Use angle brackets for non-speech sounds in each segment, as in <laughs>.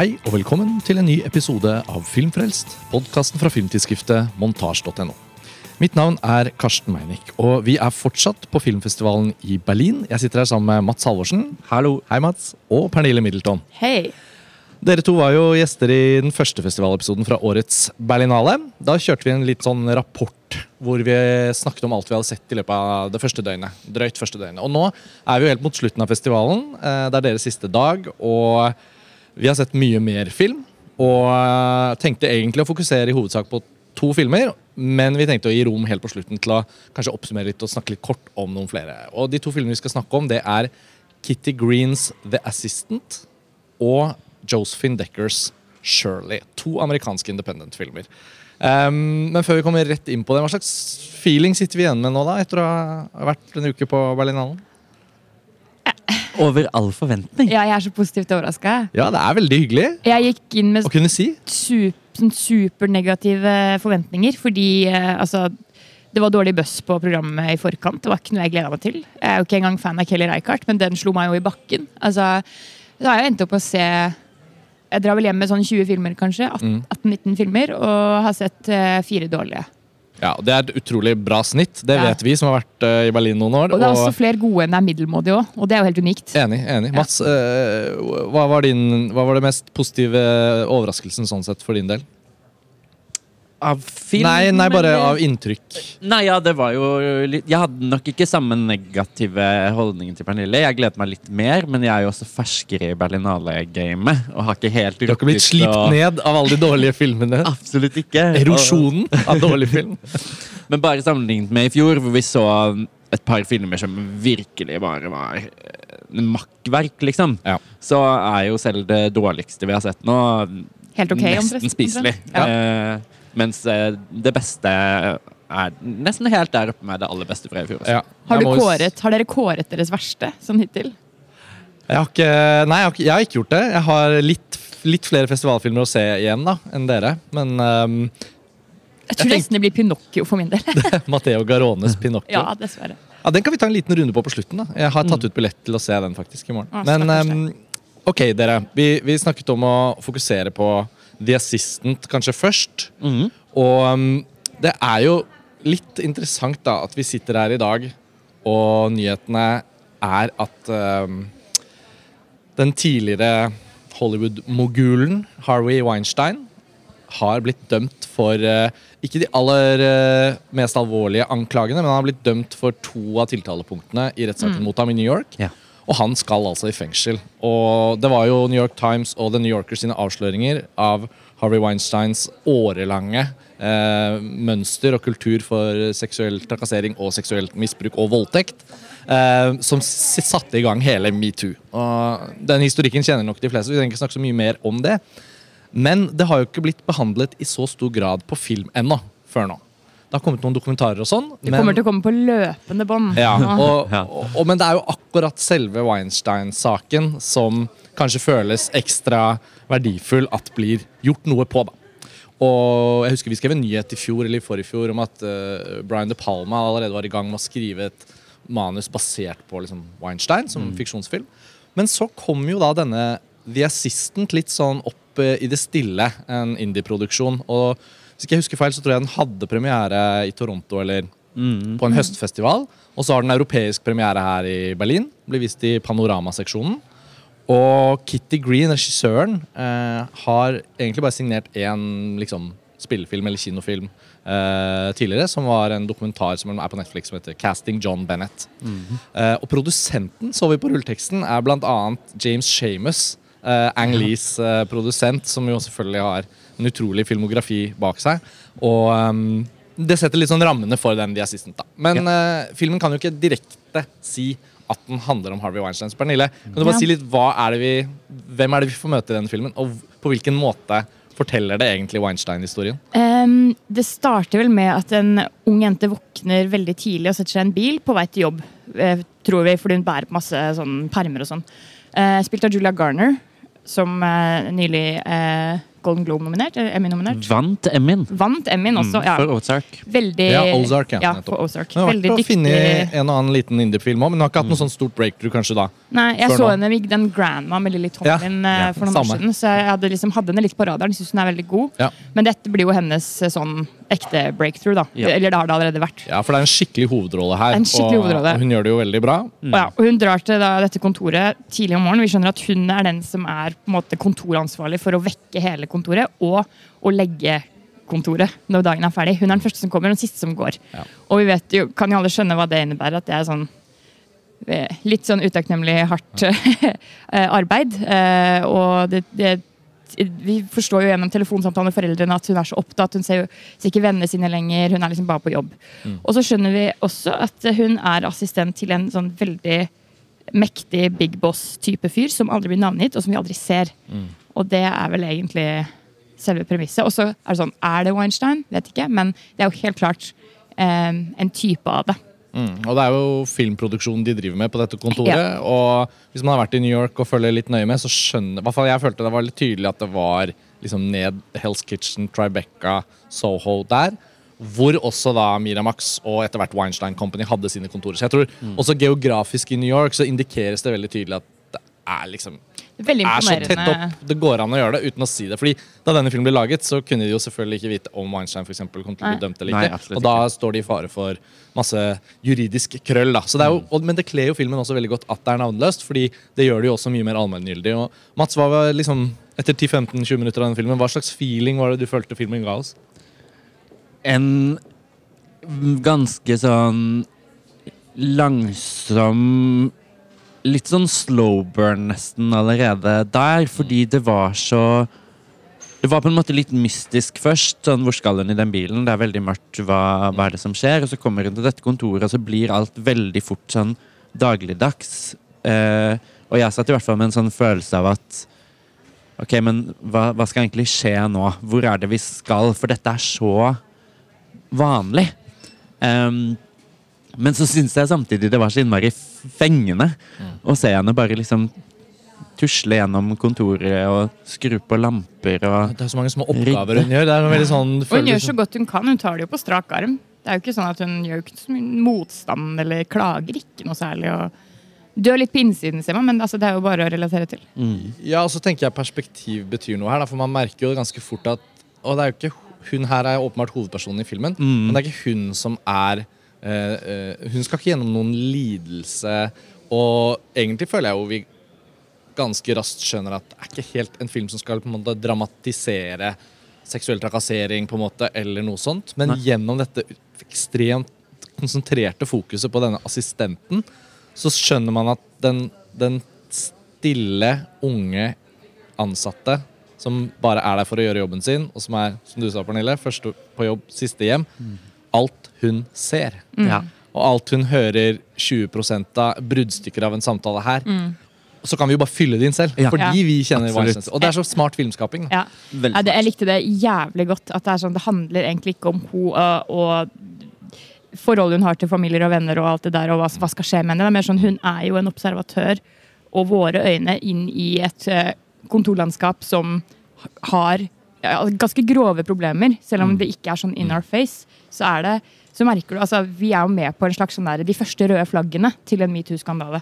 Hei og velkommen til en ny episode av Filmfrelst, podkasten fra filmtidsskriftet montasj.no. Mitt navn er Karsten Meinick, og vi er fortsatt på filmfestivalen i Berlin. Jeg sitter her sammen med Mats Halvorsen. Hallo. Hei, Mats. Og Pernille Middleton. Hei. Dere to var jo gjester i den første festivalepisoden fra årets Berlinale. Da kjørte vi en litt sånn rapport hvor vi snakket om alt vi hadde sett i løpet av det første døgnet. Drøyt første døgnet. Og nå er vi jo helt mot slutten av festivalen. Eh, Det er deres siste dag, og vi har sett mye mer film. Og eh, tenkte egentlig å fokusere i hovedsak på to filmer, men vi tenkte å gi rom helt på slutten til å kanskje oppsummere litt og snakke litt kort om noen flere. Og de to filmene vi skal snakke om, det er Kitty Greens The Assistant og Josephine Deckers Shirley. To amerikanske independent-filmer. Um, men før vi kommer rett inn på det, hva slags feeling sitter vi igjen med nå, da? Etter å ha vært en uke på Berlinalen? Over all forventning. Ja, jeg er så positivt overraska. Ja, det er veldig hyggelig Jeg gikk inn med å kunne si. su sånn supernegative forventninger fordi eh, altså det var dårlig buzz på programmet i forkant. Det var ikke noe jeg gleda meg til. Jeg er jo ikke engang fan av Kelly Reichardt, men den slo meg jo i bakken. Altså, så har jeg endt opp å se Jeg drar vel hjem med sånn 20 filmer, kanskje. 18-19 filmer, og har sett eh, fire dårlige. Ja, og Det er et utrolig bra snitt. Det Ja. vet vi som har vært uh, i Berlin noen år. Og det er også flere gode enn det er middelmådige òg, og det er jo helt unikt. Enig. enig. Mats, uh, hva, var din, hva var det mest positive overraskelsen sånn sett for din del? Av film? Nei, nei, bare eller? av inntrykk. Nei, ja, det var jo litt Jeg hadde nok ikke samme negative holdningen til Pernille. Jeg gleder meg litt mer, men jeg er jo også ferskere i Berlinale-gamet. Og har ikke helt Du har ikke blitt slipt og... ned av alle de dårlige filmene? <laughs> Absolutt ikke. Erosjonen av dårlig film. <laughs> Men bare sammenlignet med i fjor, hvor vi så et par filmer som virkelig bare var eh, makkverk, liksom. Ja. Så er jo selv det dårligste vi har sett nå, Helt ok, nesten omtrent. spiselig. Eh, mens eh, det beste er nesten helt der oppe med det aller beste fra i fjor. Ja. Har, kåret, har dere kåret deres verste sånn hittil? Jeg har ikke, nei, jeg har, ikke, jeg har ikke gjort det. Jeg har litt, litt flere festivalfilmer å se igjen da, enn dere. Men um, Jeg tror tenk- nesten det blir Pinocchio for min del. <laughs> Matteo Garones Pinocchio. ja, dessverre. Ja, Den kan vi ta en liten runde på på slutten. da. Jeg har tatt ut billett til å se den faktisk i morgen. Ja, Men um, ok, dere. Vi, vi snakket om å fokusere på The Assistant kanskje først. Mm. Og um, det er jo litt interessant da at vi sitter her i dag, og nyhetene er at um, den tidligere Hollywood-mogulen Harvey Weinstein har blitt dømt for uh, ikke de aller uh, mest alvorlige anklagene, men han har blitt dømt for to av tiltalepunktene i rettssaken mot ham i New York. Ja. Og han skal altså i fengsel. Og det var jo New York Times og The New Yorker sine avsløringer av Harvey Weinsteins årelange eh, mønster og kultur for seksuell trakassering og seksuelt misbruk og voldtekt. Eh, som satte i gang hele metoo. Den historikken kjenner nok de fleste. Vi trenger ikke snakke så mye mer om det. Men det har jo ikke blitt behandlet i så stor grad på film ennå. Før nå. Det har kommet noen dokumentarer og sånn. Det kommer til å komme på løpende bånd. ja, <laughs> og, og, og, men det er jo akkurat selve Weinstein-saken som kanskje føles ekstra verdifull at blir gjort noe på. da. Og jeg husker Vi skrev en nyhet i fjor eller i forrige fjor om at uh, Brian De Palma allerede var i gang med å skrive et manus basert på liksom, Weinstein som fiksjonsfilm. Men så kom jo da denne The Assistant litt sånn opp uh, i det stille, en indie-produksjon. Og hvis ikke jeg husker feil, så tror jeg den hadde premiere i Toronto eller på en høstfestival. Og så har den europeisk premiere her i Berlin. Blir vist i Panoramaseksjonen. Og Kitty Green, regissøren, eh, har egentlig bare signert én liksom, spillefilm eller kinofilm eh, tidligere, som var en dokumentar som er på Netflix som heter 'Casting John Bennett'. Eh, og produsenten, så vi på rulleteksten, er bl.a. James Shamus. Uh, Ang Lees eh, produsent, som jo selvfølgelig har en utrolig filmografi bak seg. Og um, det setter litt sånn rammene for den The Assistant. da. Men eh, filmen kan jo ikke direkte si at den handler om Harvey Weinstein. Pernille, kan du bare Ja. si litt hva er det vi, hvem er det vi får møte i denne filmen, og på hvilken måte forteller det egentlig Weinstein-historien? Um, det starter vel med at en ung jente våkner veldig tidlig og setter seg i en bil på vei til jobb. eh, tror vi, fordi hun bærer på masse sånn permer og sånn. Uh, spilt av Julia Garner, som uh, nylig eh, Golden Globe-nominert. Emmy-nominert. Vant Emmyen Vant Emmyen også. Ja. Mm, for Ozark. Veldig Ja, Ozark, ja, ja. For Ozark. Det har vært å finne dyktig. en og annen liten indie-film òg, men hun har ikke hatt noe sånn stort breakthrough kanskje da. Nei, jeg så nå. henne i den Grandma med Lilly Tomlin Ja, eh, ja, for noen samme. år siden. Så jeg hadde, liksom, hadde henne litt på radaren. Syns hun er veldig god. Ja. Men dette blir jo hennes eh, sånn ekte breakthrough, da. Ja. Eller det har det allerede vært. Ja, for det er en skikkelig hovedrolle her, En skikkelig og, hovedrolle. og hun gjør det jo veldig bra. Og, ja, og hun drar til da, dette kontoret tidlig om morgenen. Vi skjønner at hun er den som er på en måte kontoransvarlig for å vekke hele kontoret og å legge kontoret når dagen er ferdig. Hun er den første som kommer, og den siste som går. Ja. Og vi vet jo, kan jo alle skjønne hva det innebærer. At det er sånn eh, litt sånn utakknemlig hardt <laughs> eh, arbeid. Eh, og det, det vi forstår jo gjennom telefonsamtaler med foreldrene at hun er så opptatt. Hun ser jo ser ikke vennene sine lenger. Hun er liksom bare på jobb. Og så skjønner vi også at hun er assistent til en sånn veldig mektig big boss-type fyr som aldri blir navngitt, og som vi aldri ser. Og det er vel egentlig selve premisset. Og så er det sånn, er det Weinstein? Vet ikke. Men det er jo helt klart eh, en type av det. Mm. Og det er jo filmproduksjonen de driver med på dette kontoret. Og hvis man har vært i New York og følger litt nøye med, så skjønner hvert fall jeg følte det var litt tydelig at det var liksom ned Hell's Kitchen, Tribeca, Soho der. Hvor også da Miramax og etter hvert Weinstein Company hadde sine kontorer. Så jeg tror også geografisk i New York så indikeres det veldig tydelig at det er liksom Veldig er så tett opp det går an å gjøre det uten å si det. Fordi Da denne filmen ble laget, så kunne de jo selvfølgelig ikke vite om Weinstein for eksempel, kom til å bli dømt eller ikke. Nei, og da står de i fare for masse juridisk krøll. da. Så det er jo, og, men det kler jo filmen også veldig godt at det er navnløst, fordi det gjør det jo også mye mer allmenngyldig. Og Mats, hva var liksom, etter 10-15-20 minutter av denne filmen, hva slags feeling var det du følte filmen ga oss? En ganske sånn langsom Litt sånn slow burn nesten allerede der, fordi det var så Det var på en måte litt mystisk først. sånn Hvor skal hun i den bilen? Det er veldig mørkt. Hva, hva er det som skjer? Og så kommer hun til dette kontoret, og så blir alt veldig fort sånn dagligdags. Eh, og jeg satt i hvert fall med en sånn følelse av at Ok, men hva, hva skal egentlig skje nå? Hvor er det vi skal? For dette er så vanlig. Ehm, men så syns jeg samtidig det var så innmari fengende å se henne bare liksom tusle gjennom kontoret og skru på lamper og Det er så mange små oppgaver hun gjør. Det er veldig sånn, Og hun gjør så godt hun kan. Hun tar det jo på strak arm. Det er jo ikke sånn at Hun gjør ikke så mye motstand eller klager ikke noe særlig. og Dør litt på innsiden, ser man, men altså, det er jo bare å relatere til. Ja, og så tenker jeg perspektiv betyr noe her. Da, for man merker jo ganske fort at Og det er jo ikke Hun her er åpenbart hovedpersonen i filmen, men det er ikke hun som er Hun skal ikke gjennom noen lidelse. Og egentlig føler jeg jo vi ganske raskt skjønner at det er ikke helt en film som skal på en måte dramatisere seksuell trakassering på en måte, eller noe sånt. Men Nei. gjennom dette ekstremt konsentrerte fokuset på denne assistenten, så skjønner man at den, den stille, unge ansatte som bare er der for å gjøre jobben sin, og som er, som du sa, Pernille, første på jobb, siste hjem. Alt hun ser. Mm. Og alt hun hører 20 av bruddstykker av en samtale her. Så kan vi jo bare fylle det inn selv, Ja. fordi vi kjenner Absolutt. Og det er så smart filmskaping. Ja. Ja, det, jeg likte det jævlig godt. At det, er sånn, det handler egentlig ikke om hun og, og forholdet hun har til familier og venner og alt det der, og hva, hva skal skje med henne. Det er mer sånn, Hun er jo en observatør, og våre øyne inn i et kontorlandskap som har ja, ganske grove problemer. Selv om det ikke er sånn in our face, så er det så merker du, altså Vi er jo med på en slags sånn der, de første røde flaggene til en metoo-skandale.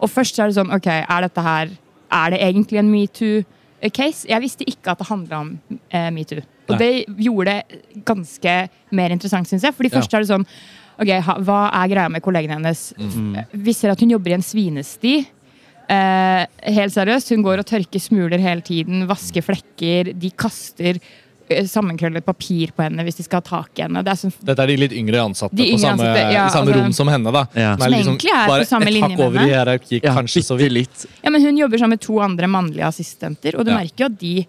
Og først så er det sånn, ok, er dette her Er det egentlig en metoo-case? Jeg visste ikke at det handla om eh, metoo. Og Nei. det gjorde det ganske mer interessant, syns jeg. Fordi Ja. først er det sånn Ok, ha, hva er greia med kollegene hennes? Mm. Vi ser at hun jobber i en svinesti. Eh, helt seriøst, hun går og tørker smuler hele tiden, vasker flekker. De kaster sammenkrøllet papir på henne hvis de skal ha tak i henne. Det er sånn Dette er de litt yngre ansatte yngre på samme, ansatte, ja, i samme altså- rom som henne. da Ja. Som Som egentlig er på bare samme et linje hakk med over henne. i hierarki, Ja, kanskje så vidt. Ja, men Hun jobber sammen med to andre mannlige assistenter, og du Ja. merker jo at de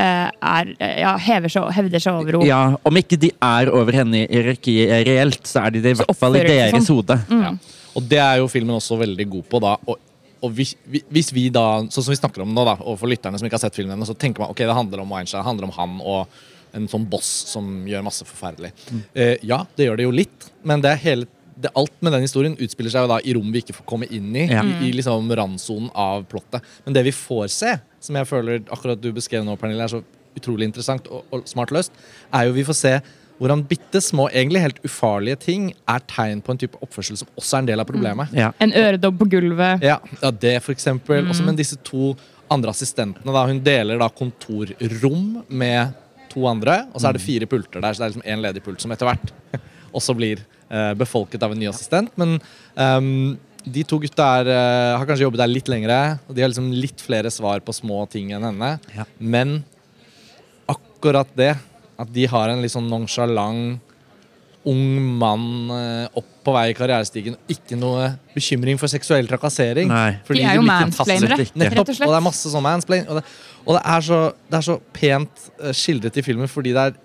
eh, er, eh, ja, hever seg, hevder seg over henne. Ja, Om ikke de er over henne i hierarkiet reelt, så er de det i hvert fall i deres hode. Mm. Ja. Og det er jo filmen også veldig god på. da Og, og hvis, vi- hvis vi da, sånn som vi snakker om nå, da og for lytterne som ikke har sett filmen så tenker man ok, det handler om Weinstein, det handler om han og en sånn boss som gjør masse forferdelig. Eh, ja, det gjør det jo litt, men det er hele det, alt med den historien utspiller seg jo da i rom vi ikke får komme inn i. Ja. I, i liksom randsonen av plottet. Men det vi får se, som jeg føler akkurat du beskrev nå, Pernille, er så utrolig interessant og, og smart løst, er jo vi får se hvordan bitte små, egentlig helt ufarlige ting er tegn på en type oppførsel som også er en del av problemet. Ja. En øredobb på gulvet. Ja, ja det for eksempel. Også men disse to andre assistentene. Da. Hun deler da kontorrom med to andre, og så er det fire pulter der. Så det er liksom én ledig pult som etter hvert <laughs> også blir uh, befolket av en ny assistent. Men um, de to gutta er, uh, har kanskje jobbet der litt lengre, og de har liksom litt flere svar på små ting enn henne. Ja. Men akkurat det, at de har en litt sånn nonsjalant ung mann eh, opp på vei i karrierestigen, ikke noe bekymring for seksuell trakassering. Nei. fordi De er jo mansplainere, rett og slett. Og det er masse sånn mansplain. Og det, og det, er, så, det er så pent eh, skildret i filmen fordi det er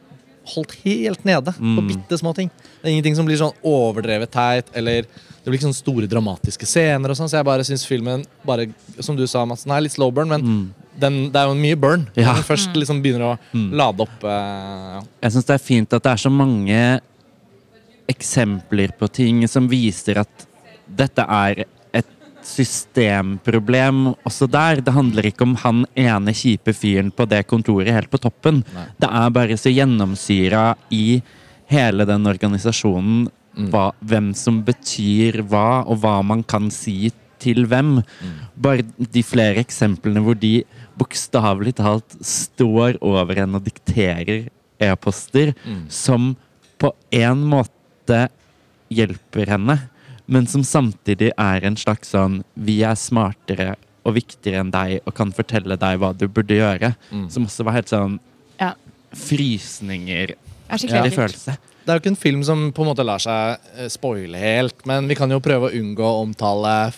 holdt helt nede på Mm. bitte små ting. Det er ingenting som blir sånn overdrevet teit, eller det blir ikke sånne store dramatiske scener og sånn, så jeg bare syns filmen bare, som du sa, Madsen, er litt slow burn, men den, det er jo mye burn. Ja. Når den først liksom begynner å lade opp eh, Jeg syns det er fint at det er så mange eksempler på ting som viser at dette er et systemproblem også der. Det handler ikke om han ene kjipe fyren på det kontoret helt på toppen. Nei. Det er bare så gjennomsyra i hele den organisasjonen hva, hvem som betyr hva, og hva man kan si til hvem. Bare de flere eksemplene hvor de bokstavelig talt står over en og dikterer e-poster som på en måte hjelper henne, men som samtidig er en slags sånn Vi er smartere og viktigere enn deg og kan fortelle deg hva du burde gjøre. Som også var helt sånn Ja. frysninger. Er Ja. ekkelt. følelse. Det er jo ikke en film som på en måte lar seg eh, spoile helt, men vi kan jo prøve å unngå å omtale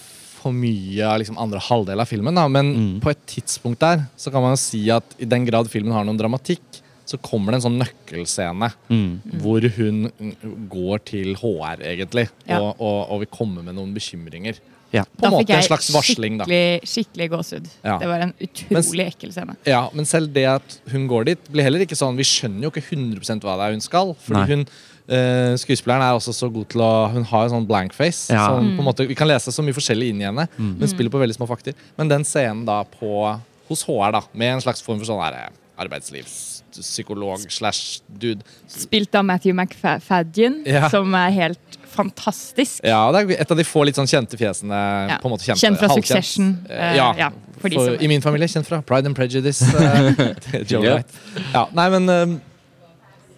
for mye av liksom andre halvdel av filmen. Da. Men på et tidspunkt der så kan man jo si at i den grad filmen har noen dramatikk, så kommer det en sånn nøkkelscene Mm. hvor hun mm, går til HR, egentlig, Ja. og, og, og vil komme med noen bekymringer. Ja. På Da fikk jeg slags varsling, skikkelig, skikkelig gåsehud. Ja. Det var en utrolig ekkel scene. Ja, men selv det at hun går dit, blir heller ikke sånn Vi skjønner jo ikke 100 hva det er hun skal. Fordi Nei. hun eh, Skuespilleren er også så god til å Hun har en sånn blank face. Ja. Som på en måte, vi kan lese så mye forskjellig inn i henne. Hun spiller på veldig små fakter. Men den scenen da på hos HR, da med en slags form for sånn her, eh, arbeidslivspsykolog slash dude Spilt av Matthew McFadden, Ja. som er helt fantastisk. Ja, det er et av de få litt sånn kjente fjesene. Ja. på en måte kjente, Kjent fra halvkjent. Succession, eh, ja, ja, for for, som- I min familie kjent fra Pride and Prejudice. <laughs> Joe Ja. Wright. ja, nei, men um,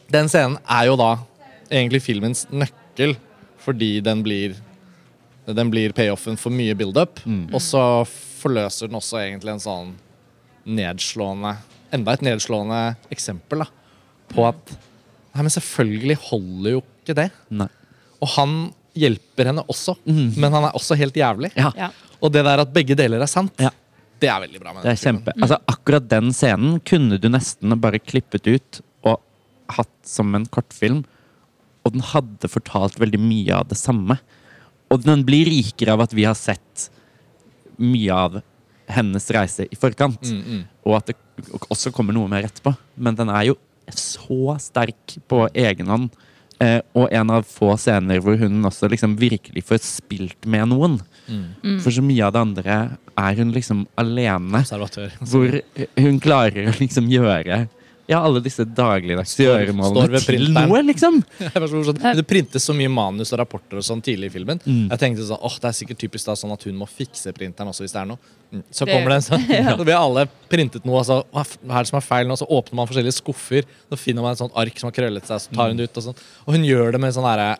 den scenen er jo da egentlig filmens nøkkel, fordi den blir den blir payoffen for mye build-up. Og så forløser den også egentlig en sånn nedslående Enda et nedslående eksempel da, på at Nei, men selvfølgelig holder jo ikke det. Nei. Og han hjelper henne også, men han er også helt jævlig. Ja. Ja. Og det der at begge deler er sant, Ja. det er veldig bra. med Det er kjempe. Altså, akkurat den scenen kunne du nesten bare klippet ut og hatt som en kortfilm. Og den hadde fortalt veldig mye av det samme. Og den blir rikere av at vi har sett mye av hennes reise i forkant. Mm, Og at det også kommer noe mer etterpå. Men den er jo så sterk på egen hånd. Eh, og en av få scener hvor hun også liksom virkelig får spilt med noen. Mm. For så mye av det andre er hun liksom alene. Hvor hun klarer å liksom gjøre ja, alle disse dagligdagse gjøremålene til noe, liksom. <laughs> Det så printes så mye manus og rapporter og sånn tidlig i filmen. Jeg tenkte sånn, åh, Det er sikkert typisk da sånn at hun må fikse printeren også hvis det er noe. Mm. Så Det- kommer det en sånn, <laughs> Vi har alle printet noe, og så hva er det som er feil nå? Så åpner man forskjellige skuffer. Så finner man et sånt ark som har krøllet seg, så tar hun det ut. Og sånn. Og hun gjør det med sånn herre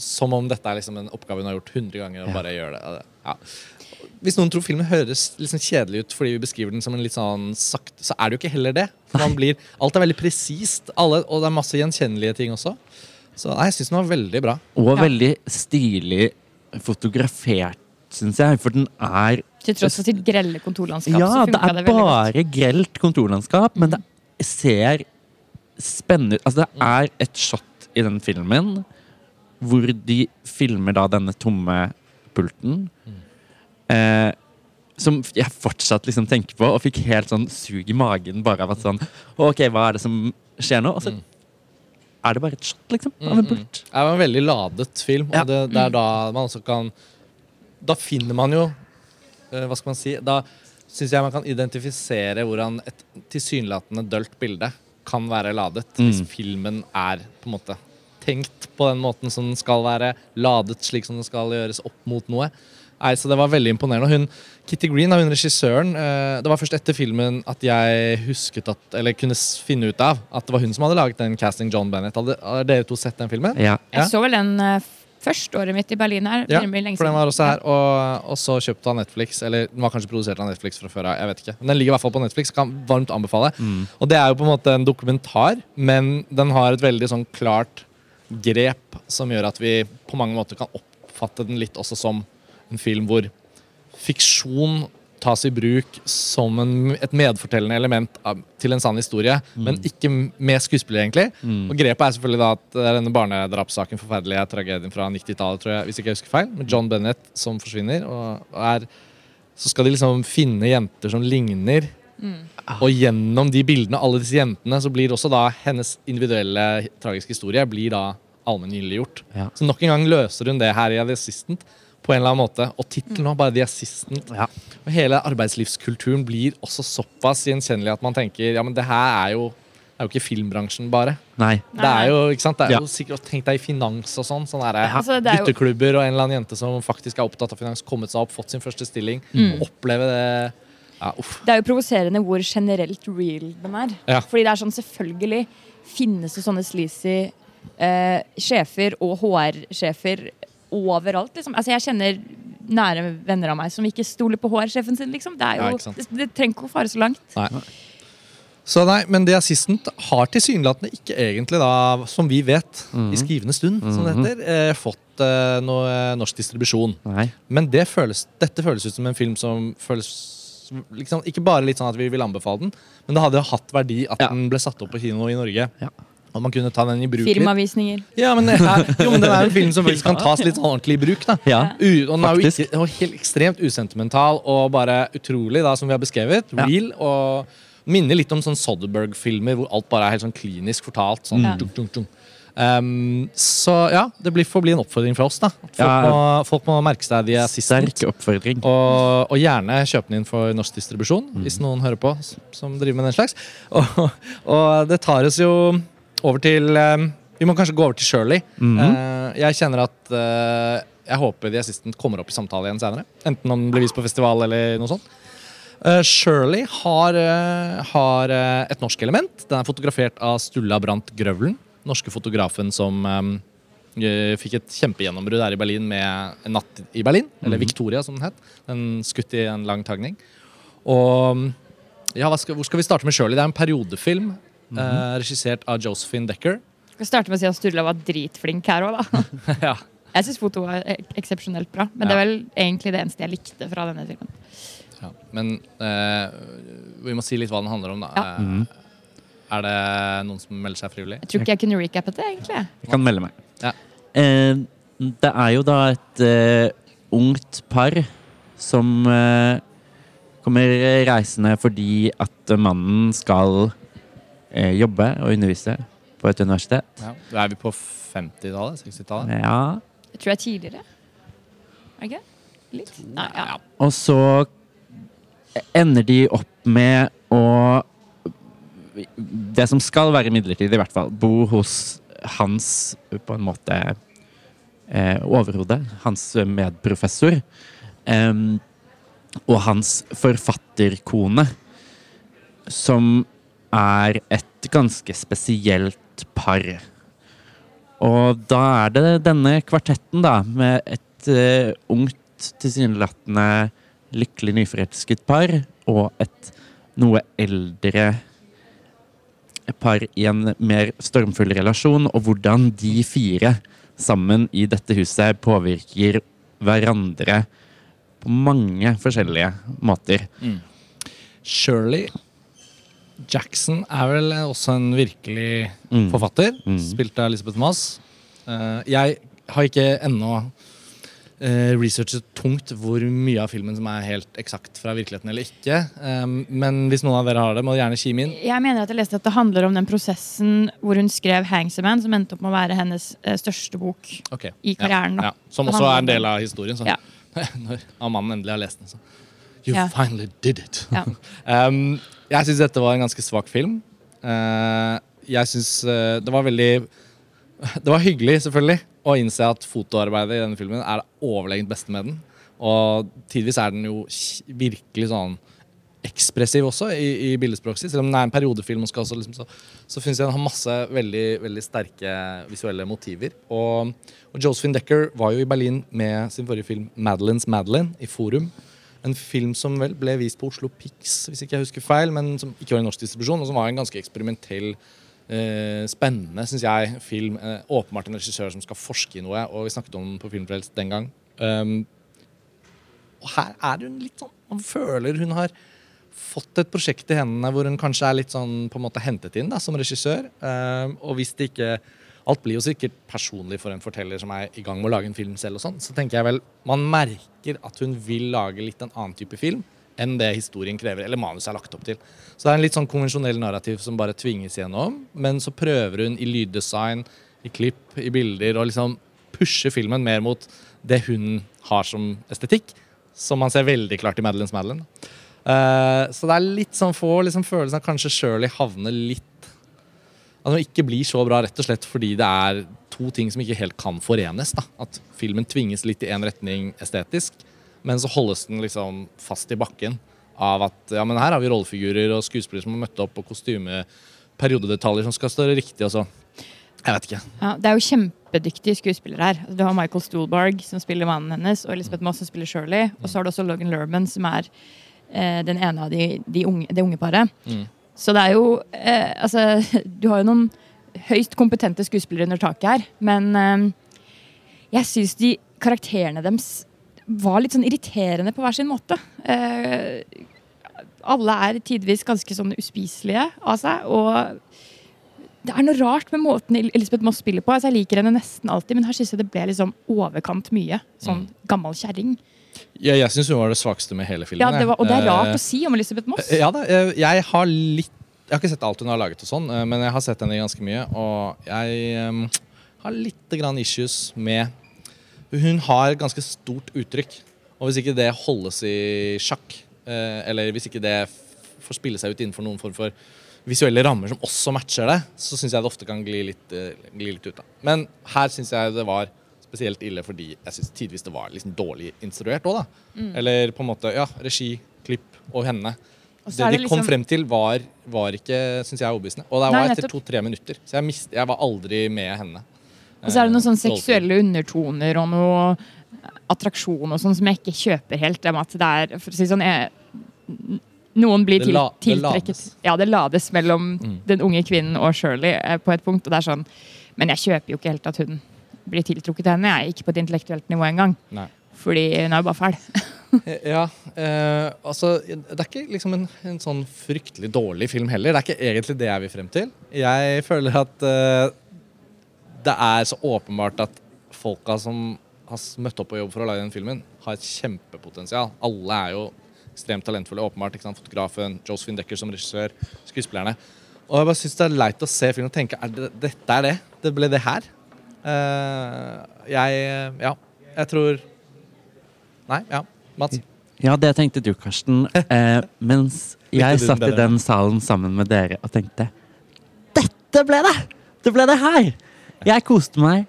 Som om dette er liksom en oppgave hun har gjort 100 ganger. og bare gjør det. Ja. Hvis noen tror filmen høres liksom kjedelig ut fordi vi beskriver den som en litt sånn sakte, så er det jo ikke heller det. For man blir, alt er veldig presist, og det er masse gjenkjennelige ting også. Så nei, jeg syns den var veldig bra. Og Ja. veldig stilig fotografert, syns jeg. For den er Til tross for sitt grelle kontorlandskap. Ja, så det er det bare grelt kontorlandskap, men det ser spennende ut. Altså, det er et shot i den filmen hvor de filmer da denne tomme pulten. Eh, som jeg fortsatt liksom tenker på, og fikk helt sånn sug i magen bare av at sånn Ok, hva er det som skjer nå? Og så er det bare et shot, liksom, av en pult. Det er en veldig ladet film, og Ja. det, det er da man også kan Da finner man jo eh, Hva skal man si? Da syns jeg man kan identifisere hvordan et tilsynelatende dølt bilde kan være ladet hvis filmen er på en måte tenkt på den måten som den skal være, ladet slik som den skal gjøres opp mot noe. Nei, så Det var veldig imponerende. Hun, Kitty Green, hun regissøren eh, Det var først etter filmen at jeg husket at, eller kunne finne ut av at det var hun som hadde laget den casting John Bennett. Hadde, har dere to sett den filmen? Ja. Jeg så vel den første først året mitt i Berlin her. Ja, for den var også her. Og, og så kjøpte han Netflix. Eller den var kanskje produsert av Netflix fra før av. Jeg vet ikke. Men den ligger i hvert fall på Netflix. Kan varmt anbefale. Og det er jo på en måte en dokumentar, men den har et veldig sånn klart grep som gjør at vi på mange måter kan oppfatte den litt også som en film hvor fiksjon tas i bruk som en, et medfortellende element av, til en sann historie, men ikke med skuespillere, egentlig. Og grepet er selvfølgelig da at det er denne barnedrapssaken, forferdelige tragedien fra 90-tallet, tror jeg, hvis ikke jeg husker feil, med John Bennett som forsvinner. Og, og er, så skal de liksom finne jenter som ligner. Og gjennom de bildene, alle disse jentene, så blir også da hennes individuelle tragiske historie blir da allmenngyldiggjort. Ja. Så nok en gang løser hun det her i The Assistant på en eller annen måte. Og tittelen var bare The Assistant. Ja. Og hele arbeidslivskulturen blir også såpass gjenkjennelig at man tenker ja, men det her er jo, er jo ikke filmbransjen, bare. Nei. Det er jo, ikke sant? Det er Ja. jo sikkert, Tenk deg i finans og sånn. sånn ja. Altså, det er Gutteklubber og en eller annen jente som faktisk er opptatt av finans, kommet seg opp, fått sin første stilling. Mm. Og oppleve det ja, uff. Det er jo provoserende hvor generelt real den er. Ja. Fordi det er sånn, selvfølgelig finnes det sånne sleazy eh, sjefer og HR-sjefer overalt. Liksom. Altså, jeg kjenner nære venner av meg som ikke stoler på HR-sjefen sin. Liksom. Det, er Ja, jo, det, det trenger ikke å fare så langt. Nei. Så nei, men The Assistant har tilsynelatende ikke egentlig, da, som vi vet, i skrivende stund, som det heter, eh, fått eh, noe eh, norsk distribusjon. Nei. Men det føles, dette føles ut som en film som føles liksom, Ikke bare litt sånn at vi vil anbefale den, men det hadde hatt verdi at Ja. den ble satt opp på kino i Norge. Ja. Og man kunne ta den i bruk litt. Firmavisninger. Ja, men, det er, jo, men den er en film som <laughs> faktisk kan tas litt sånn ordentlig i bruk. da Ja. U, og den er jo ikke, helt ekstremt usentimental og bare utrolig, da, som vi har beskrevet. Ja. Real. Og minner litt om sånn Soderberg-filmer hvor alt bare er helt sånn klinisk fortalt. Sånn, mm. tung, tung, tung. Um, så ja, det blir, får bli en oppfordring fra oss. da Folk, Ja. må, folk må merke seg de er sist. Og, og gjerne kjøpe den inn for norsk distribusjon, hvis noen hører på som driver med den slags. <laughs> Og, og det tar oss jo over til eh, Vi må kanskje gå over til Shirley. Eh, jeg kjenner at uh, jeg håper The Assistant kommer opp i samtale igjen senere. Enten om den blir vist på festival eller noe sånt. Uh, Shirley har, har et norsk element. Den er fotografert av Stulla Brandt Grøvlen. Norske fotografen som eh, fikk et kjempegjennombrudd her i Berlin med En natt i Berlin. Eller Victoria, som den het. Den skutt i en lang tagning. Og ja, skal, Hvor skal vi starte med Shirley? Det er en periodefilm. Eh, regissert av Josephine Decker. Skal starte med å si at Sturla var dritflink her òg, da. <laughs> ja. Jeg syns fotoet var ek- eksepsjonelt bra. Men det er vel egentlig det eneste jeg likte fra denne filmen. Ja, men eh, vi må si litt hva den handler om, da. Ja. Eh, Er det noen som melder seg frivillig? Jeg tror ikke jeg kunne recappet det, egentlig. Jeg kan melde meg. Ja. Eh, det er jo da et eh, ungt par som eh, kommer reisende fordi at mannen skal eh, jobbe og undervise på et universitet. Ja. Er vi på 50-tallet? 60-tallet? Ja. Jeg tror jeg er tidligere. Er det ikke? Litt? Nei, ja. Og så ender de opp med å Det som skal være midlertidig, i hvert fall, bo hos hans på en måte eh, overhode. Hans medprofessor. Em, og hans forfatterkone. Som er et ganske spesielt par. Og da er det denne kvartetten, da, med et uh, ungt, tilsynelatende lykkelig nyforelsket par og et noe eldre par i en mer stormfull relasjon, og hvordan de fire sammen i dette huset påvirker hverandre på mange forskjellige måter. Shirley Jackson er vel også en virkelig Mm. forfatter. Mm. Spilt av Elisabeth Moss. Eh, jeg har ikke ennå eh, researchet tungt hvor mye av filmen som er helt eksakt fra virkeligheten eller ikke. Eh, men hvis noen av dere har det, må dere gjerne kime inn. Jeg mener at jeg leste at det handler om den prosessen hvor hun skrev 'Hangsaman', som endte opp med å være hennes eh, største bok. okay. I karrieren. Ja, ja. Som også er en del av historien. Så. Ja. <laughs> Når når mannen endelig har lest den, så You Ja. finally did it. Ja. <laughs> um, jeg syns dette var en ganske svak film. Eh, jeg syns eh, det var veldig Det var hyggelig, selvfølgelig, å innse at fotoarbeidet i denne filmen er det overlegent beste med den. Og tidvis er den jo virkelig sånn ekspressiv også i, i bildespråket sitt. Selv om den er en periodefilm, og også liksom, så, så syns jeg den har masse veldig, veldig sterke visuelle motiver. Og, og Josephine Decker var jo i Berlin med sin forrige film 'Madeleines Madeline' i Forum. En film som vel ble vist på Oslo Pix, hvis ikke jeg husker feil, men som ikke var i norsk distribusjon, og som var en ganske eksperimentell, eh, spennende, syns jeg, film. Eh, åpenbart en regissør som skal forske i noe, og vi snakket om den på Filmfrelst den gang. Um, og her er hun litt sånn Man føler hun har fått et prosjekt i hendene hvor hun kanskje er litt sånn på en måte hentet inn da, som regissør. Um, og hvis det ikke Alt blir jo sikkert personlig for en forteller som er i gang med å lage en film selv. og sånn, Så tenker jeg vel man merker at hun vil lage litt en annen type film enn det historien krever, eller manuset er lagt opp til. Så det er en litt sånn konvensjonell narrativ som bare tvinges gjennom. Men så prøver hun i lyddesign, i klipp, i bilder å liksom pushe filmen mer mot det hun har som estetikk. Som man ser veldig klart i Madeleines Madeleine. Uh, så det er litt sånn få liksom, følelsen av kanskje Shirley havner litt At den ikke blir så bra rett og slett fordi det er to ting som ikke helt kan forenes. Da. At filmen tvinges litt i én retning estetisk, men så holdes den liksom fast i bakken av at ja, men her har vi rollefigurer og skuespillere som har møtt opp, og kostymeperiodedetaljer som skal stå riktig. og så Jeg vet ikke. Ja, det er jo kjempedyktige skuespillere her. Du har Michael Stuhlbarg som spiller mannen hennes, og Elisabeth Moss som spiller Shirley. Og så har du også Logan Lerman som er eh, den ene av de, de unge, det unge paret. Mm. Så det er jo eh, Altså, du har jo noen høyst kompetente skuespillere under taket her, men eh, jeg syns de karakterene deres var litt sånn irriterende på hver sin måte. Eh, alle er tidvis ganske sånn uspiselige av seg, og det er noe rart med måten Elisabeth Moss spiller på. Altså, jeg liker henne nesten alltid, men her syns jeg det ble liksom overkant mye. Sånn gammel kjerring. Ja, jeg syns hun var det svakeste med hele filmen. Ja, det var, og det er rart Eh, å si om Elisabeth Moss. Ja da, jeg, jeg har litt Jeg har ikke sett alt hun har laget, og sånn, eh, men jeg har sett henne ganske mye. Og jeg um, har litt grann issues med Hun har ganske stort uttrykk. Og hvis ikke det holdes i sjakk, eh, eller hvis ikke det får spille seg ut innenfor noen form for visuelle rammer som også matcher det, så syns jeg det ofte kan gli litt, eh, gli litt ut. da. Men her syns jeg det var spesielt ille fordi jeg syns tidvis det var liksom dårlig instruert òg, da. Mm. Eller på en måte ja, regi, klipp og henne. Og det, Det de liksom... kom frem til, var, var ikke synes jeg, overbevisende. Og det Nei, var etter to-tre minutter. Så jeg, mist, jeg var aldri med henne. Og så er det noen sånne Eh, seksuelle undertoner og noe attraksjon og sånn som jeg ikke kjøper helt. Det at det er, for å si sånn, jeg, noen blir Det til, det tiltrekket lades. Ja, det lades mellom Mm. den unge kvinnen og Shirley eh, på et punkt. Og det er sånn, men jeg kjøper jo ikke helt at hun blir tiltrukket til henne. Jeg er ikke på et intellektuelt nivå engang. Nei. Fordi hun er jo bare fæl. <laughs> Eh, Ja, eh, altså Det er ikke liksom en, en sånn fryktelig dårlig film heller. Det er ikke egentlig det jeg vil frem til. Jeg føler at eh, det er så åpenbart at folka som har møtt opp på jobb for å lage den filmen, har et kjempepotensial. Alle er jo ekstremt talentfulle. åpenbart, ikke sant? Fotografen, Josephine Decker som regissør, skuespillerne. Og jeg bare syns det er leit å se filmen og tenke er det, dette er det. Det ble det her. Eh, jeg Ja. Jeg tror Nei, ja. Mats? Ja, det tenkte du, Karsten. <laughs> Eh, mens jeg satt i den salen sammen med dere og tenkte Dette ble det! Det ble det her! Jeg koste meg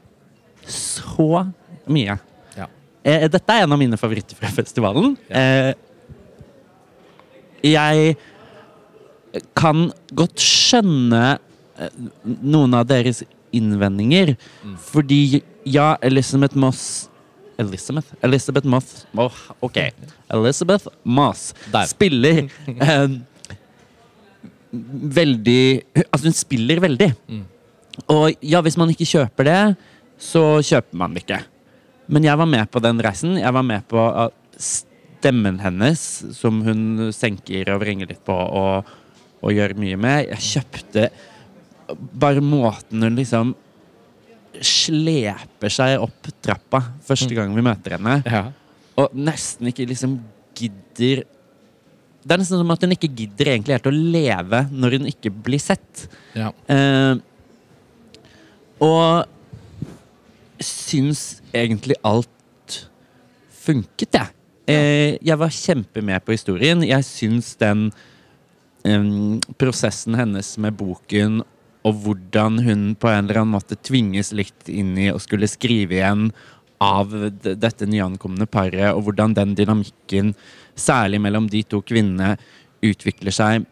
så mye. Ja. Eh, dette er en av mine favoritter fra festivalen. Eh, jeg kan godt skjønne noen av deres innvendinger. Mm. Fordi ja, Elizabeth Moss Elizabeth? Elizabeth Moss oh, OK. Elizabeth Moss Der. spiller <laughs> eh, veldig Altså, hun spiller veldig. Mm. Og ja, hvis man ikke kjøper det, så kjøper man det ikke. Men jeg var med på den reisen. Jeg var med på at stemmen hennes, som hun senker og vrenger litt på og, og gjør mye med. Jeg kjøpte bare måten hun liksom sleper seg opp trappa første gang vi møter henne, Ja. og nesten ikke liksom gidder Det er nesten som at hun ikke gidder egentlig helt å leve når hun ikke blir sett. ja. Eh, og syns egentlig alt funket, jeg. Eh, jeg var kjempemed på historien. Jeg syns den em, prosessen hennes med boken, og hvordan hun på en eller annen måte tvinges litt inn i å skulle skrive igjen av dette nyankomne paret, og hvordan den dynamikken, særlig mellom de to kvinnene, utvikler seg,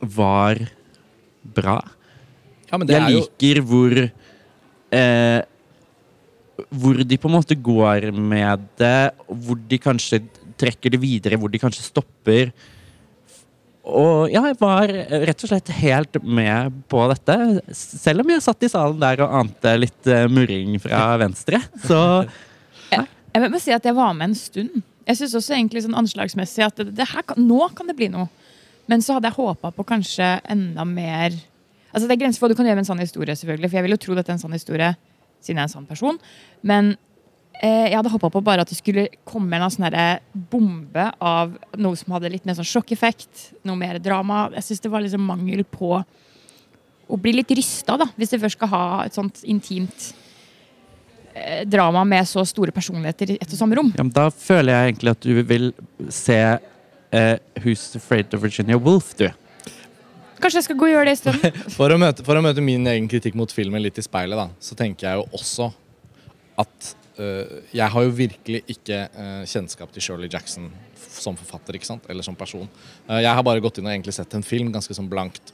var bra. Ja, men det Jeg er jo liker hvor eh, Hvor de på en måte går med det, hvor de kanskje trekker det videre, hvor de kanskje stopper. Og ja, jeg var rett og slett helt med på dette. Selv om jeg satt i salen der og ante litt eh, murring fra venstre. <laughs> Så Jeg må si at jeg var med en stund. Jeg synes også egentlig sånn anslagsmessig at det, det her nå kan det bli noe. Men så hadde jeg håpa på kanskje enda mer Altså Det er grenser for hva du kan gjøre med en sann historie, selvfølgelig. For jeg vil jo tro dette er en sann historie, siden jeg er en sann person. Men jeg hadde håpa på bare at det skulle komme en sånn bombe av noe som hadde litt mer sånn sjokkeffekt. Noe mer drama. Jeg syns det var liksom mangel på å bli litt rysta, da, hvis det først skal ha et sånt intimt eh, drama med så store personligheter i ett og samme rom. ja, men da føler jeg egentlig at du vil se eh, Who's Afraid of Virginia Woolf, du. Kanskje jeg skal gå og gjøre det isteden? <laughs> For for å møte min egen kritikk mot filmen litt i speilet, da, så tenker jeg jo også at Jeg har jo virkelig ikke øh, kjennskap til Shirley Jackson som forfatter ikke sant? eller som person. Eh, jeg har bare gått inn og egentlig sett en film ganske sånn blankt.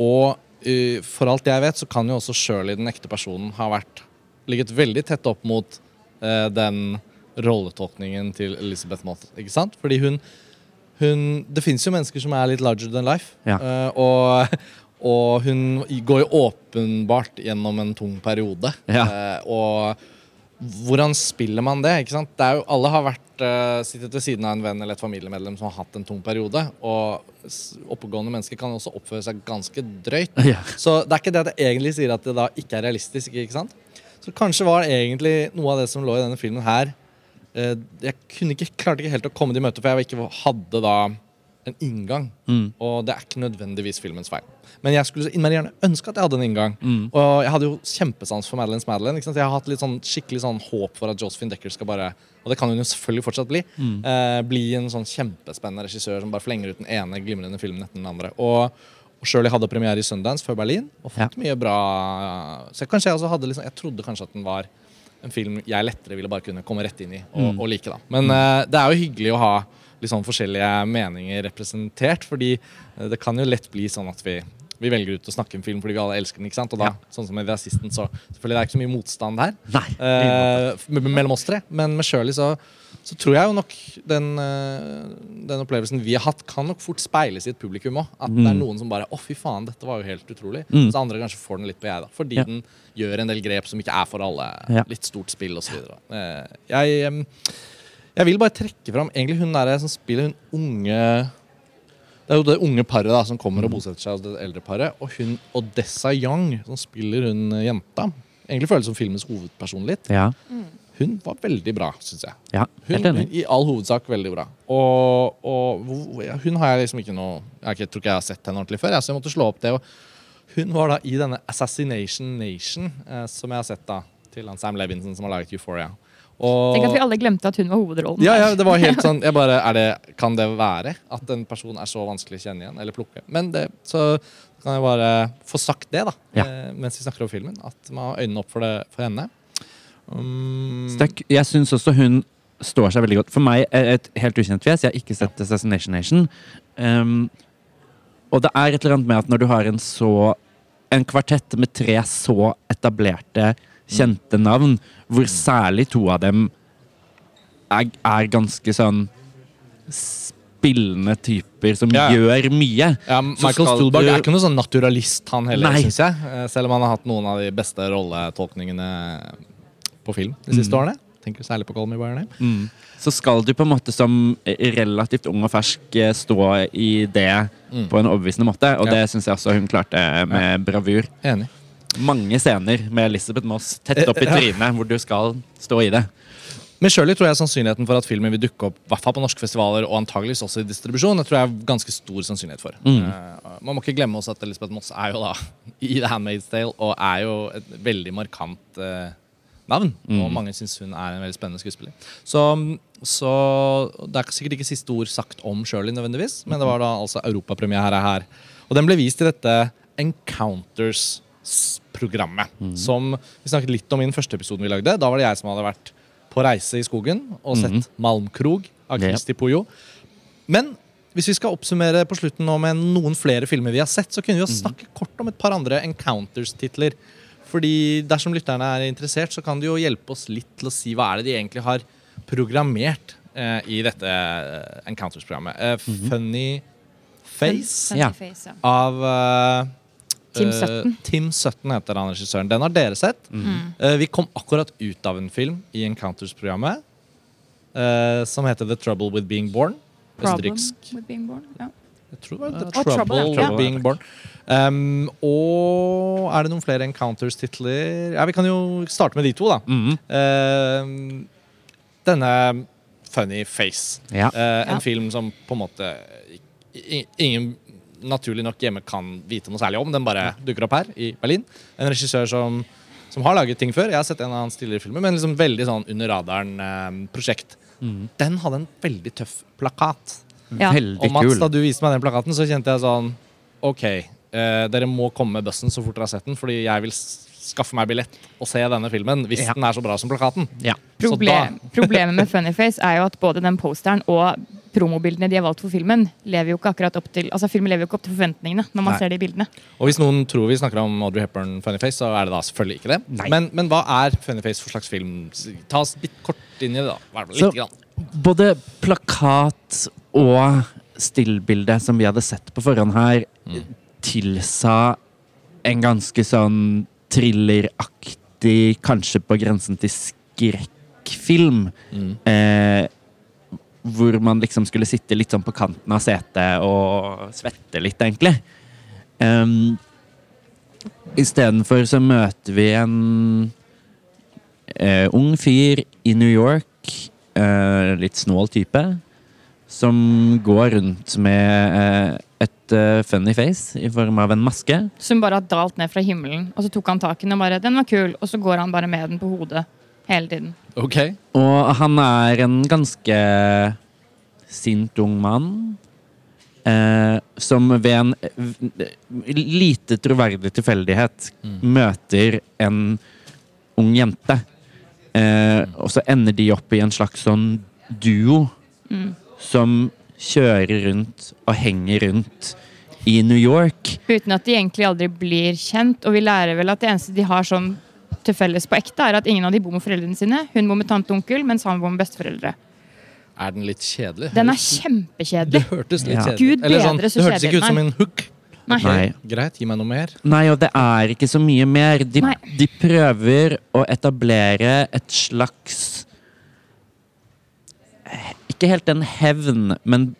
Og øh, for alt jeg vet, så kan jo også Shirley, den ekte personen, ha vært ligget veldig tett opp mot den rolletolkningen til Elizabeth Moth. Ikke sant? Fordi hun, hun Det fins jo mennesker som er litt larger than life. Ja. Eh, og, og hun går jo åpenbart gjennom en tung periode. Ja. Eh, og hvordan spiller man det? ikke sant? Det er jo, alle har vært uh, sittet ved siden av en venn eller et familiemedlem som har hatt en tung periode. Og oppegående mennesker kan også oppføre seg ganske drøyt. Ja. Så det er ikke det at jeg egentlig sier at det da ikke er realistisk. ikke sant? Så kanskje var det egentlig noe av det som lå i denne filmen her uh, Jeg kunne ikke, klarte ikke helt å komme det i møte, for jeg ikke hadde da en inngang. Mm. Og det er ikke nødvendigvis filmens feil. Men jeg skulle så innmari gjerne ønske at jeg hadde en inngang. Mm. Og jeg hadde jo kjempesans for Madeleines Madeleine. Jeg har hatt litt sånn skikkelig sånn håp for at Josephine Decker skal bare Og det kan hun jo selvfølgelig fortsatt bli. Mm. Eh, bli en sånn kjempespennende regissør som bare flenger ut den ene glimrende filmen etter den andre. Og, og Shirley hadde premiere i Sundance før Berlin og fått Ja. mye bra Så jeg, kanskje jeg også hadde liksom Jeg trodde kanskje at den var en film jeg lettere ville bare kunne komme rett inn i og, Mm. og like. da Men eh, det er jo hyggelig å ha litt sånn forskjellige meninger representert, fordi eh, det kan jo lett bli sånn at vi vi velger ut å snakke en film fordi vi alle elsker den. ikke sant? Og da, Ja. sånn som med The Assistant, så selvfølgelig det er ikke så mye motstand her Nei. eh, mellom oss tre. Men med Shirley så, så tror jeg jo nok den, eh, den opplevelsen vi har hatt, kan nok fort speiles i et publikum òg. At det er Mm. noen som bare Å, fy faen, dette var jo helt utrolig. Mm. Så andre kanskje får den litt på jeg, da. Fordi Ja. den gjør en del grep som ikke er for alle. Ja. Litt stort spill osv. Eh, jeg, jeg vil bare trekke fram egentlig hun der som spiller hun unge det er jo det unge paret da, som kommer og bosetter seg hos det eldre paret. Og hun Odessa Young, som spiller hun eh, jenta. Egentlig føles som filmens hovedperson litt. Ja. Hun var veldig bra, syns jeg. ja. Hun, Helt enig. hun, I all hovedsak veldig bra. Og, og hun har jeg liksom ikke noe Jeg, tror ikke jeg har sett henne ordentlig før, så jeg måtte slå opp det. Og hun var da i denne Assassination Nation, eh, som jeg har sett da til han Sam Levinson, som har laget Euphoria. Og, Tenk at vi alle glemte at hun var hovedrollen. ja, ja, det var helt <laughs> sånn jeg bare, er det, Kan det være at en person er så vanskelig å kjenne igjen eller plukke? Men det, så kan jeg bare få sagt det, da, Ja. eh, mens vi snakker om filmen. At man har øynene opp for, det, for henne. Um, Så det er k- Jeg syns også hun står seg veldig godt. For meg er et helt ukjent fjes. Jeg har ikke sett Assassination Nation. Um, og det er et eller annet med at når du har en så En kvartett med tre så etablerte, kjente navn, hvor særlig to av dem er, er ganske sånn spillende typer som Ja. gjør mye. ja, Michael skal du- er ikke noen sånn naturalist, han heller, syns jeg. Eh, Selv om han har hatt noen av de beste rolletolkningene på film de siste Mm. årene. Tenker særlig på Call Me By Your Name. Så skal du på en måte som relativt ung og fersk eh, stå i det Mm. på en overbevisende måte, og Ja. det syns jeg også hun klarte med bravur. Enig. Mange scener med Elisabeth Moss tett opp i Eh, trynet, hvor du skal stå i det. Men Shirley tror jeg sannsynligheten for at filmen vil dukke opp hvert på norske festivaler og antageligvis også i distribusjon, det tror jeg er ganske stor sannsynlighet for. Mm. Uh, man må ikke glemme også at Elisabeth Moss er jo da <laughs> i The Handmaid's Tale og er jo et veldig markant uh, navn, Mm. og mange syns hun er en veldig spennende skuespiller. Så, så det er sikkert ikke siste ord sagt om Shirley nødvendigvis, men det var da altså europapremiere her. Og den ble vist i dette Encounters-programmet, som vi snakket litt om i den første episoden vi lagde. Da var det jeg som hadde vært på reise i skogen og sett Malmkrog av Ja. Christi Puyo. Men hvis vi skal oppsummere på slutten nå med noen flere filmer vi har sett, så kunne vi jo snakke kort om et par andre Encounters-titler. Fordi dersom lytterne er interessert, så kan det jo hjelpe oss litt til å si hva er det de egentlig har programmert eh, i dette eh, Encounters-programmet. Eh, Funny Face Funny face, ja. av eh, Tim Sutton. Tim Sutton heter han regissøren. Den har dere sett. Eh, vi kom akkurat ut av en film i Encounters-programmet uh, som heter The Trouble With Being Born. Østerriksk with being born. Ja. jeg tror det var The Oh, Trouble, Trouble, ja. with Trouble. Being Born. Um, og er det noen flere Encounters-titler? Ja, Vi kan jo starte med de to, da. Mhm. Um, denne Funny Face. Ja. Eh, en Ja. film som på en måte ingen naturlig nok hjemme kan vite noe særlig om. Den bare dukker opp her i Berlin. En regissør som, som har laget ting før. Jeg har sett en av hans tidligere filmer, men liksom veldig sånn under radaren-prosjekt. Den hadde en veldig tøff plakat. Ja. Veldig Og Mats, kul. da du viste meg den plakaten, så kjente jeg sånn OK, eh, dere må komme med bussen så fort dere har sett den, fordi jeg vil skaffe meg billett og se denne filmen hvis Ja. den er så bra som plakaten. Ja. Så Problem, problemet med Funnyface er jo at både den posteren og promobildene de har valgt for filmen, lever jo ikke akkurat opp til Altså filmen lever jo ikke opp til forventningene når man Nei. ser de bildene. Og hvis noen tror vi snakker om Audrey Hepburn Funny Face, så er det da selvfølgelig ikke det. Men, men hva er Funny Face for slags film? Ta oss litt kort inn i det, da. I hvert fall Så- grann. Både plakat og stillbilde som vi hadde sett på forhånd her, tilsa en ganske sånn thrilleraktig, kanskje på grensen til skrekkfilm. Eh, hvor man liksom skulle sitte litt sånn på kanten av setet og svette litt, egentlig. Um, Istedenfor så møter vi en uh, ung fyr i New York, uh, litt snål type, som går rundt med uh, et funny face i form av en maske. Som bare har dalt ned fra himmelen, og så tok han tak i den og bare 'Den var kul', og så går han bare med den på hodet hele tiden. Ok. Og han er en ganske sint ung mann. Eh, som ved en lite troverdig tilfeldighet møter en ung jente. Eh, og så ender de opp i en slags sånn duo som kjører rundt og henger rundt i New York. Uten at de egentlig aldri blir kjent. Og vi lærer vel at det eneste de har sånn til felles på ekte, er at ingen av de bor med foreldrene sine. Hun bor med tante og onkel, mens han bor med besteforeldre. Er den litt kjedelig? Den er kjempekjedelig. Det hørtes litt Ja. kjedelig Gud Eller sånn, bedre så Det hørtes ikke ut som en hook. Nei. Nei. Greit, gi meg noe mer. Nei, og det er ikke så mye mer. De, de prøver å etablere et slags eh, Ikke helt en hevn, men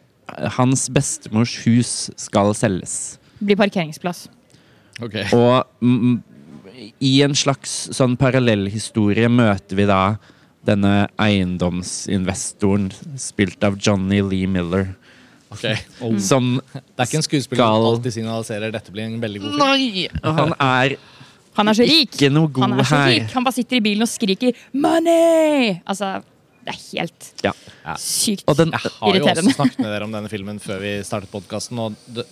hans bestemors hus skal selges. Blir parkeringsplass. Okay. Og i en slags sånn parallellhistorie møter vi da denne eiendomsinvestoren spilt av Johnny Lee Miller. ok. Som Det er ikke en skuespiller som alltid signaliserer dette blir en veldig god film. Nei! Han er Han er så rik! ikke noe god Han er så her. rik. Han bare sitter i bilen og skriker 'money'! Altså, det er helt Ja. sykt irriterende. Jeg har jo også snakket med dere om denne filmen før vi startet podkasten, og det,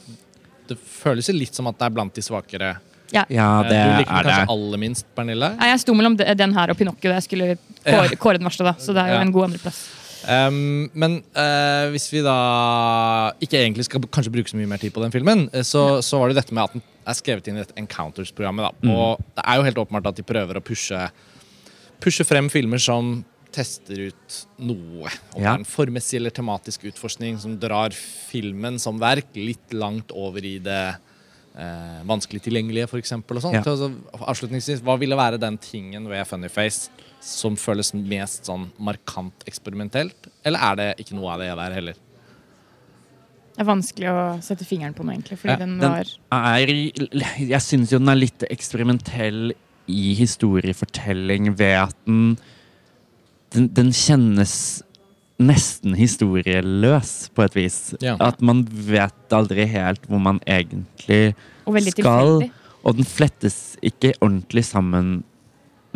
det føles jo litt som at det er blant de svakere. Ja. ja, Eh, det du liker er den kanskje det. aller minst, Pernille. Nei, jeg sto mellom den her og Pinocchio. Jeg skulle kåre, kåre den verste, da. Så det er jo Ja. en god andreplass. Um, men uh, hvis vi da ikke egentlig skal kanskje bruke så mye mer tid på den filmen, eh, så, så var det dette med at den er skrevet inn i dette Encounters-programmet. da. Og det er jo helt åpenbart at de prøver å pushe, pushe frem filmer som tester ut noe. Om det er en formessig eller tematisk utforskning som drar filmen som verk litt langt over i det eh, vanskelig tilgjengelige, f.eks. Ja. Altså, avslutningsvis, hva ville være den tingen ved Funnyface som føles mest sånn markant eksperimentelt? Eller er det ikke noe av det der heller? Det er vanskelig å sette fingeren på noe, egentlig. Fordi Ja, den Den var er Jeg syns jo den er litt eksperimentell i historiefortelling ved at den Den, den kjennes nesten historieløs, på et vis. Ja. At man vet aldri helt hvor man egentlig Og skal. tilfeldig. Og den flettes ikke ordentlig sammen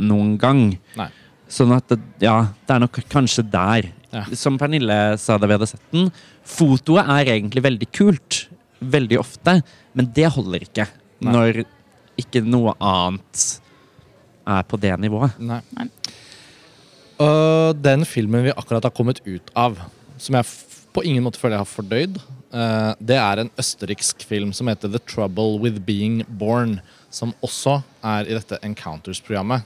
noen gang. Nei. Sånn at det, ja, det er nok kanskje der. Ja. Som Pernille sa da vi hadde sett den, fotoet er egentlig veldig kult. Veldig ofte. Men det holder ikke Nei. når ikke noe annet er på det nivået. Nei. Nei. Og den filmen vi akkurat har kommet ut av, som jeg på ingen måte føler jeg har fordøyd, uh, det er en østerriksk film som heter The Trouble With Being Born. Som også er i dette Encounters-programmet.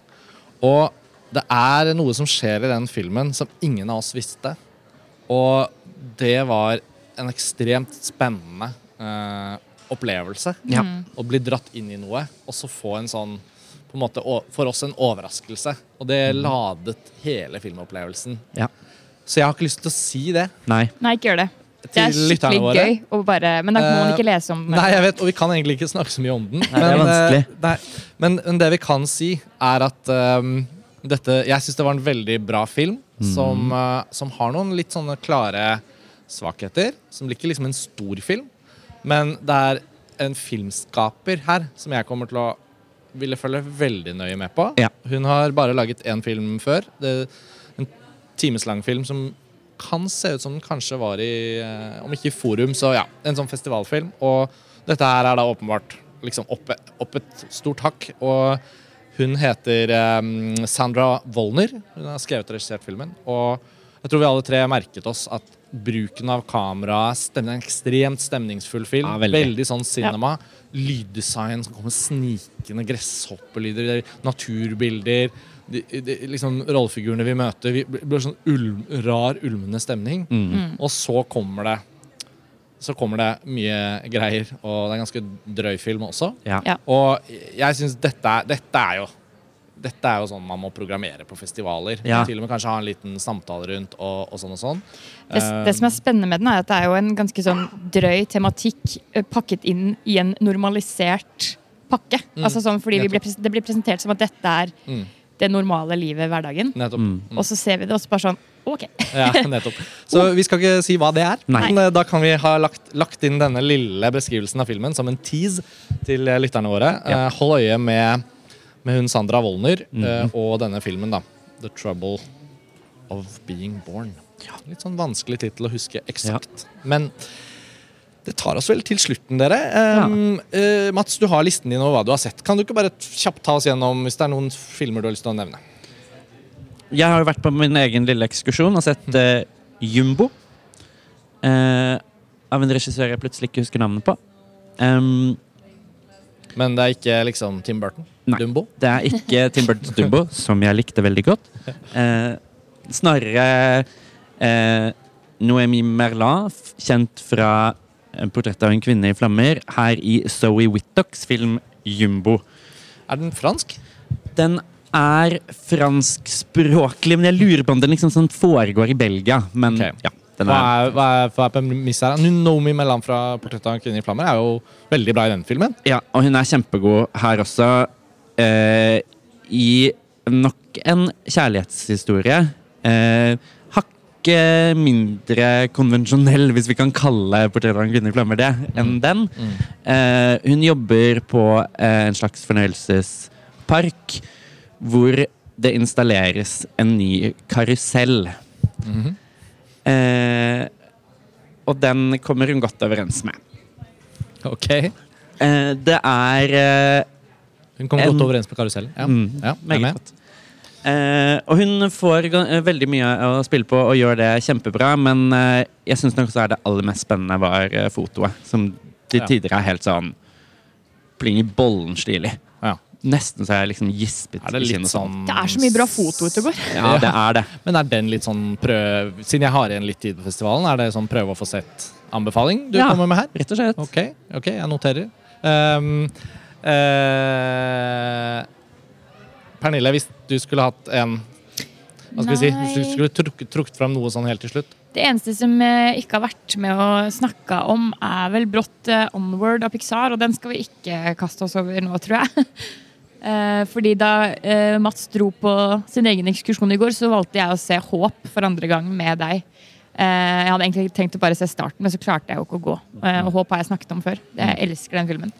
Og det er noe som skjer i den filmen som ingen av oss visste. Og det var en ekstremt spennende uh, opplevelse. Ja. Å bli dratt inn i noe, og så få en sånn på en måte, For oss en overraskelse. Og det ladet hele filmopplevelsen. Ja. Så jeg har ikke lyst til å si det. Nei. Nei, ikke gjør det. Det er skikkelig våre. gøy. å bare, men da må man Eh, ikke lese om Nei, jeg vet, og vi kan egentlig ikke snakke så mye om den. det er vanskelig. eh, nei, men, men det vi kan si, er at um, dette Jeg syns det var en veldig bra film som, uh, som har noen litt sånne klare svakheter. Som blir ikke liksom en stor film, men det er en filmskaper her som jeg kommer til å ville følge veldig nøye med på. Ja. Hun har bare laget én film før. Det, en timeslang film som kan se ut som den kanskje var i eh, Om ikke i Forum, så ja, en sånn festivalfilm. Og dette her er da åpenbart liksom opp, opp et stort hakk. Og hun heter um, Sandra Wolner. Hun har skrevet og regissert filmen. Og jeg tror vi alle tre merket oss at bruken av kamera en ekstremt stemningsfull film. Ja, veldig. veldig sånn cinema. Lyddesign som kommer snikende, gresshoppelyder, naturbilder. De, de, liksom Rollefigurene vi møter. Vi blir sånn ulm, rar, ulmende stemning. Mm. Og så kommer det Så kommer det mye greier, og det er en ganske drøy film også. Ja. Ja. Og jeg syns dette, er- dette er jo dette er jo sånn man må programmere på festivaler. Ja. Til og med kanskje ha en liten samtale rundt og, og sånn og sånn. Det, det som er spennende med den, er at det er jo en ganske sånn drøy tematikk eh, pakket inn i en normalisert pakke. Altså sånn, fordi vi ble, Det blir presentert som at dette er Mm. det normale livet hverdagen. Mm. Mm. Og så ser vi det også bare sånn OK. Ja, <laughs> nettopp. Så vi skal ikke si hva det er. Nei. Men eh, da kan vi ha lagt, lagt inn denne lille beskrivelsen av filmen som en tease til eh, lytterne våre. Ja. Hold øye med, med hun Sandra Wollner Mhm. uh, og denne filmen, da. The Trouble of Being Born. Litt sånn vanskelig tittel å huske eksakt. Men det tar oss vel til slutten, dere. Um, eh, Mats, du har listen din over hva du har sett. Kan du ikke bare kjapt ta oss gjennom hvis det er noen filmer du har lyst til å nevne? Jeg har jo vært på min egen lille ekskursjon og sett uh, Jumbo. Av en regissør jeg plutselig ikke husker navnet på. Um, Men det er ikke liksom Tim Burton? Nei. Dumbo? det er ikke Tim Burtons Dumbo, som jeg likte veldig godt. Eh, snarere eh, Noemi Merlin, kjent fra 'Portrettet av en kvinne i flammer', her i Zoe Whittocks film 'Jumbo'. Er den fransk? Den er franskspråklig, men jeg lurer på om den liksom sånn foregår i Belgia. Men okay. ja, Hva er, hva er, hva er premisset her? Nomi Mellan fra 'Portrett av en kvinne i flammer' er jo veldig bra i den filmen. ja, og hun er kjempegod her også. Eh, I nok en kjærlighetshistorie. Eh, Hakket mindre konvensjonell, hvis vi kan kalle 'Portrett av en kvinne i flammer' det, enn den. Eh, hun jobber på eh, en slags fornøyelsespark hvor det installeres en ny karusell. Mhm. Eh, og den kommer hun godt overens med. Ok Eh, det er eh, Hun kommer En- godt overens med karusellen. Ja. Mm, Ja, meget med. godt. Eh, og hun får eh, veldig mye å spille på og gjør det kjempebra, men eh, jeg syns nok så er det aller mest spennende var fotoet. Som til tider er helt sånn pling i bollen-stilig. Nesten så jeg liksom gispet. Er det litt sånn Det er så mye bra foto ute og. Ja, det er det. Men er den litt sånn prøv... Siden jeg har igjen litt tid på festivalen, er det sånn prøve å få sett-anbefaling du Ja. kommer med her? Rett og slett. Ok, ok, jeg noterer. Um, uh, Pernille, hvis du skulle hatt en Hva skal vi si? Hvis du skulle trukket, trukket fram noe sånn helt til slutt? Det eneste som eh, ikke har vært med å snakke om, er vel brått eh, Onward av Pixar, og den skal vi ikke kaste oss over nå, tror jeg. <laughs> Eh, fordi da eh, Mats dro på sin egen ekskursjon i går, så valgte jeg å se Håp for andre gang med deg. Eh, jeg hadde egentlig tenkt å bare se starten, men så klarte jeg jo ikke å gå. Og Håp har jeg snakket om før. Jeg elsker den filmen.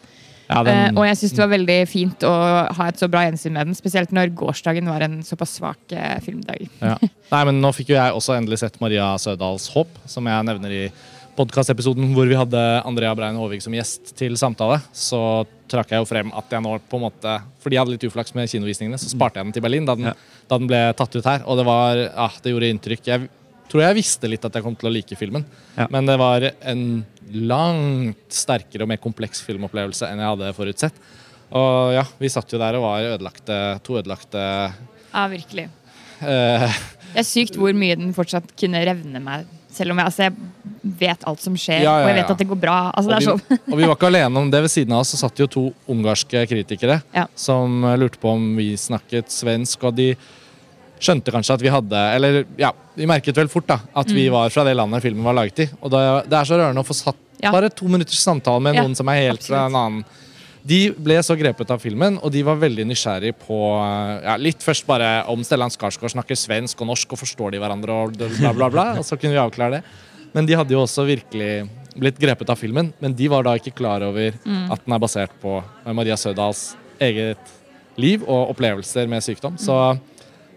Ja, den- og jeg syns det var veldig fint å ha et så bra gjensyn med den, spesielt når gårsdagen var en såpass svak filmdag. Ja. <laughs> Nei, men nå fikk jo jeg også endelig sett Maria Sødals Håp, som jeg nevner i podkastepisoden hvor vi hadde Andrea Brein Aavik som gjest til samtale. Så trakk jeg jo frem at jeg nå på en måte Fordi jeg hadde litt uflaks med kinovisningene, så sparte jeg den til Berlin da den, Ja. da den ble tatt ut her. Og det var Ja, det gjorde inntrykk. Jeg tror jeg visste litt at jeg kom til å like filmen, Ja. men det var en langt sterkere og mer kompleks filmopplevelse enn jeg hadde forutsett. Og ja, vi satt jo der og var ødelagte, to ødelagte Ja, virkelig. eh, Det er sykt hvor mye den fortsatt kunne revne meg. Selv om jeg, altså, jeg vet alt som skjer, Ja, ja, og jeg vet at det går bra. Altså, og, sånn. vi, <laughs> og vi var ikke alene om det. Ved siden av oss så satt jo to ungarske kritikere Ja. som eh, lurte på om vi snakket svensk, og de skjønte kanskje at vi hadde Eller ja, vi merket vel fort da at vi Mm. var fra det landet filmen var laget i. Og det, det er så rørende å få satt Ja. bare to minutters samtale med Ja, noen som er helt fra en annen de ble så grepet av filmen, og de var veldig nysgjerrig på eh, ja, Litt først bare om Stellan Skarsgård snakker svensk og norsk og forstår de hverandre, og bla, bla, bla. Og så kunne vi avklare det. Men de hadde jo også virkelig blitt grepet av filmen, men de var da ikke klar over Mm. at den er basert på Maria Sødals eget liv og opplevelser med sykdom. Så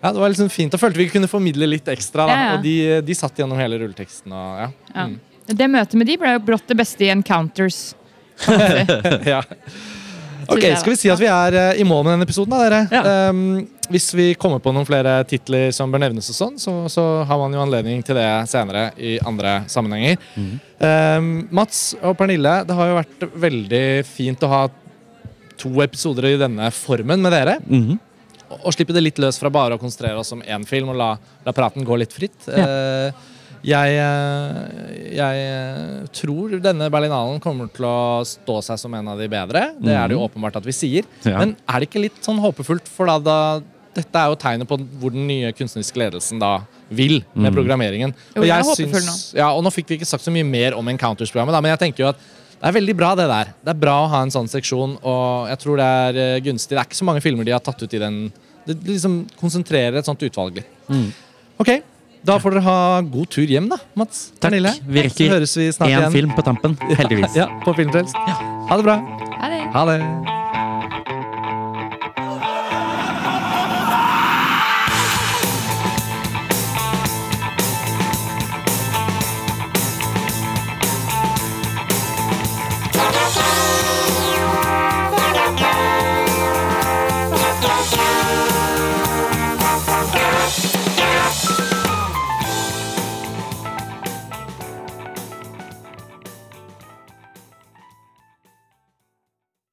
ja, det var liksom fint. Og følte vi kunne formidle litt ekstra. Ja, ja. Og de, de satt gjennom hele rulleteksten. Og, ja. Ja. Mm. Det møtet med de ble jo brått det beste i Encounters. <laughs> ja. Ok. Skal vi si at vi er eh, i mål med denne episoden, da, dere? Ja. Um, hvis vi kommer på noen flere titler som bør nevnes, og sånn, så, så har man jo anledning til det senere i andre sammenhenger. Um, Mats og Pernille, det har jo vært veldig fint å ha to episoder i denne formen med dere. Mhm. Og, og slippe det litt løs fra bare å konsentrere oss om én film og la, la praten gå litt fritt. Eh, jeg, eh, jeg eh, tror denne Berlinalen kommer til å stå seg som en av de bedre. Det er det jo åpenbart at vi sier. Ja. Men er det ikke litt sånn håpefullt? For da, da dette er jo tegnet på hvor den nye kunstneriske ledelsen da vil med programmeringen. Jo, Og jeg syns- Ja, og nå fikk vi ikke sagt så mye mer om Encounters-programmet, men jeg tenker jo at det er veldig bra, det der. Det er bra å ha en sånn seksjon, og jeg tror det er eh, gunstig. Det er ikke så mange filmer de har tatt ut i den Det liksom konsentrerer et sånt utvalg litt. Mm. Ok, da får dere ha god tur hjem, da, Mats. Takk. Pernille. Vi rekker Én film på tampen, heldigvis. Ja, på Filmfrelst. Ha det bra. Ha det. Ha det.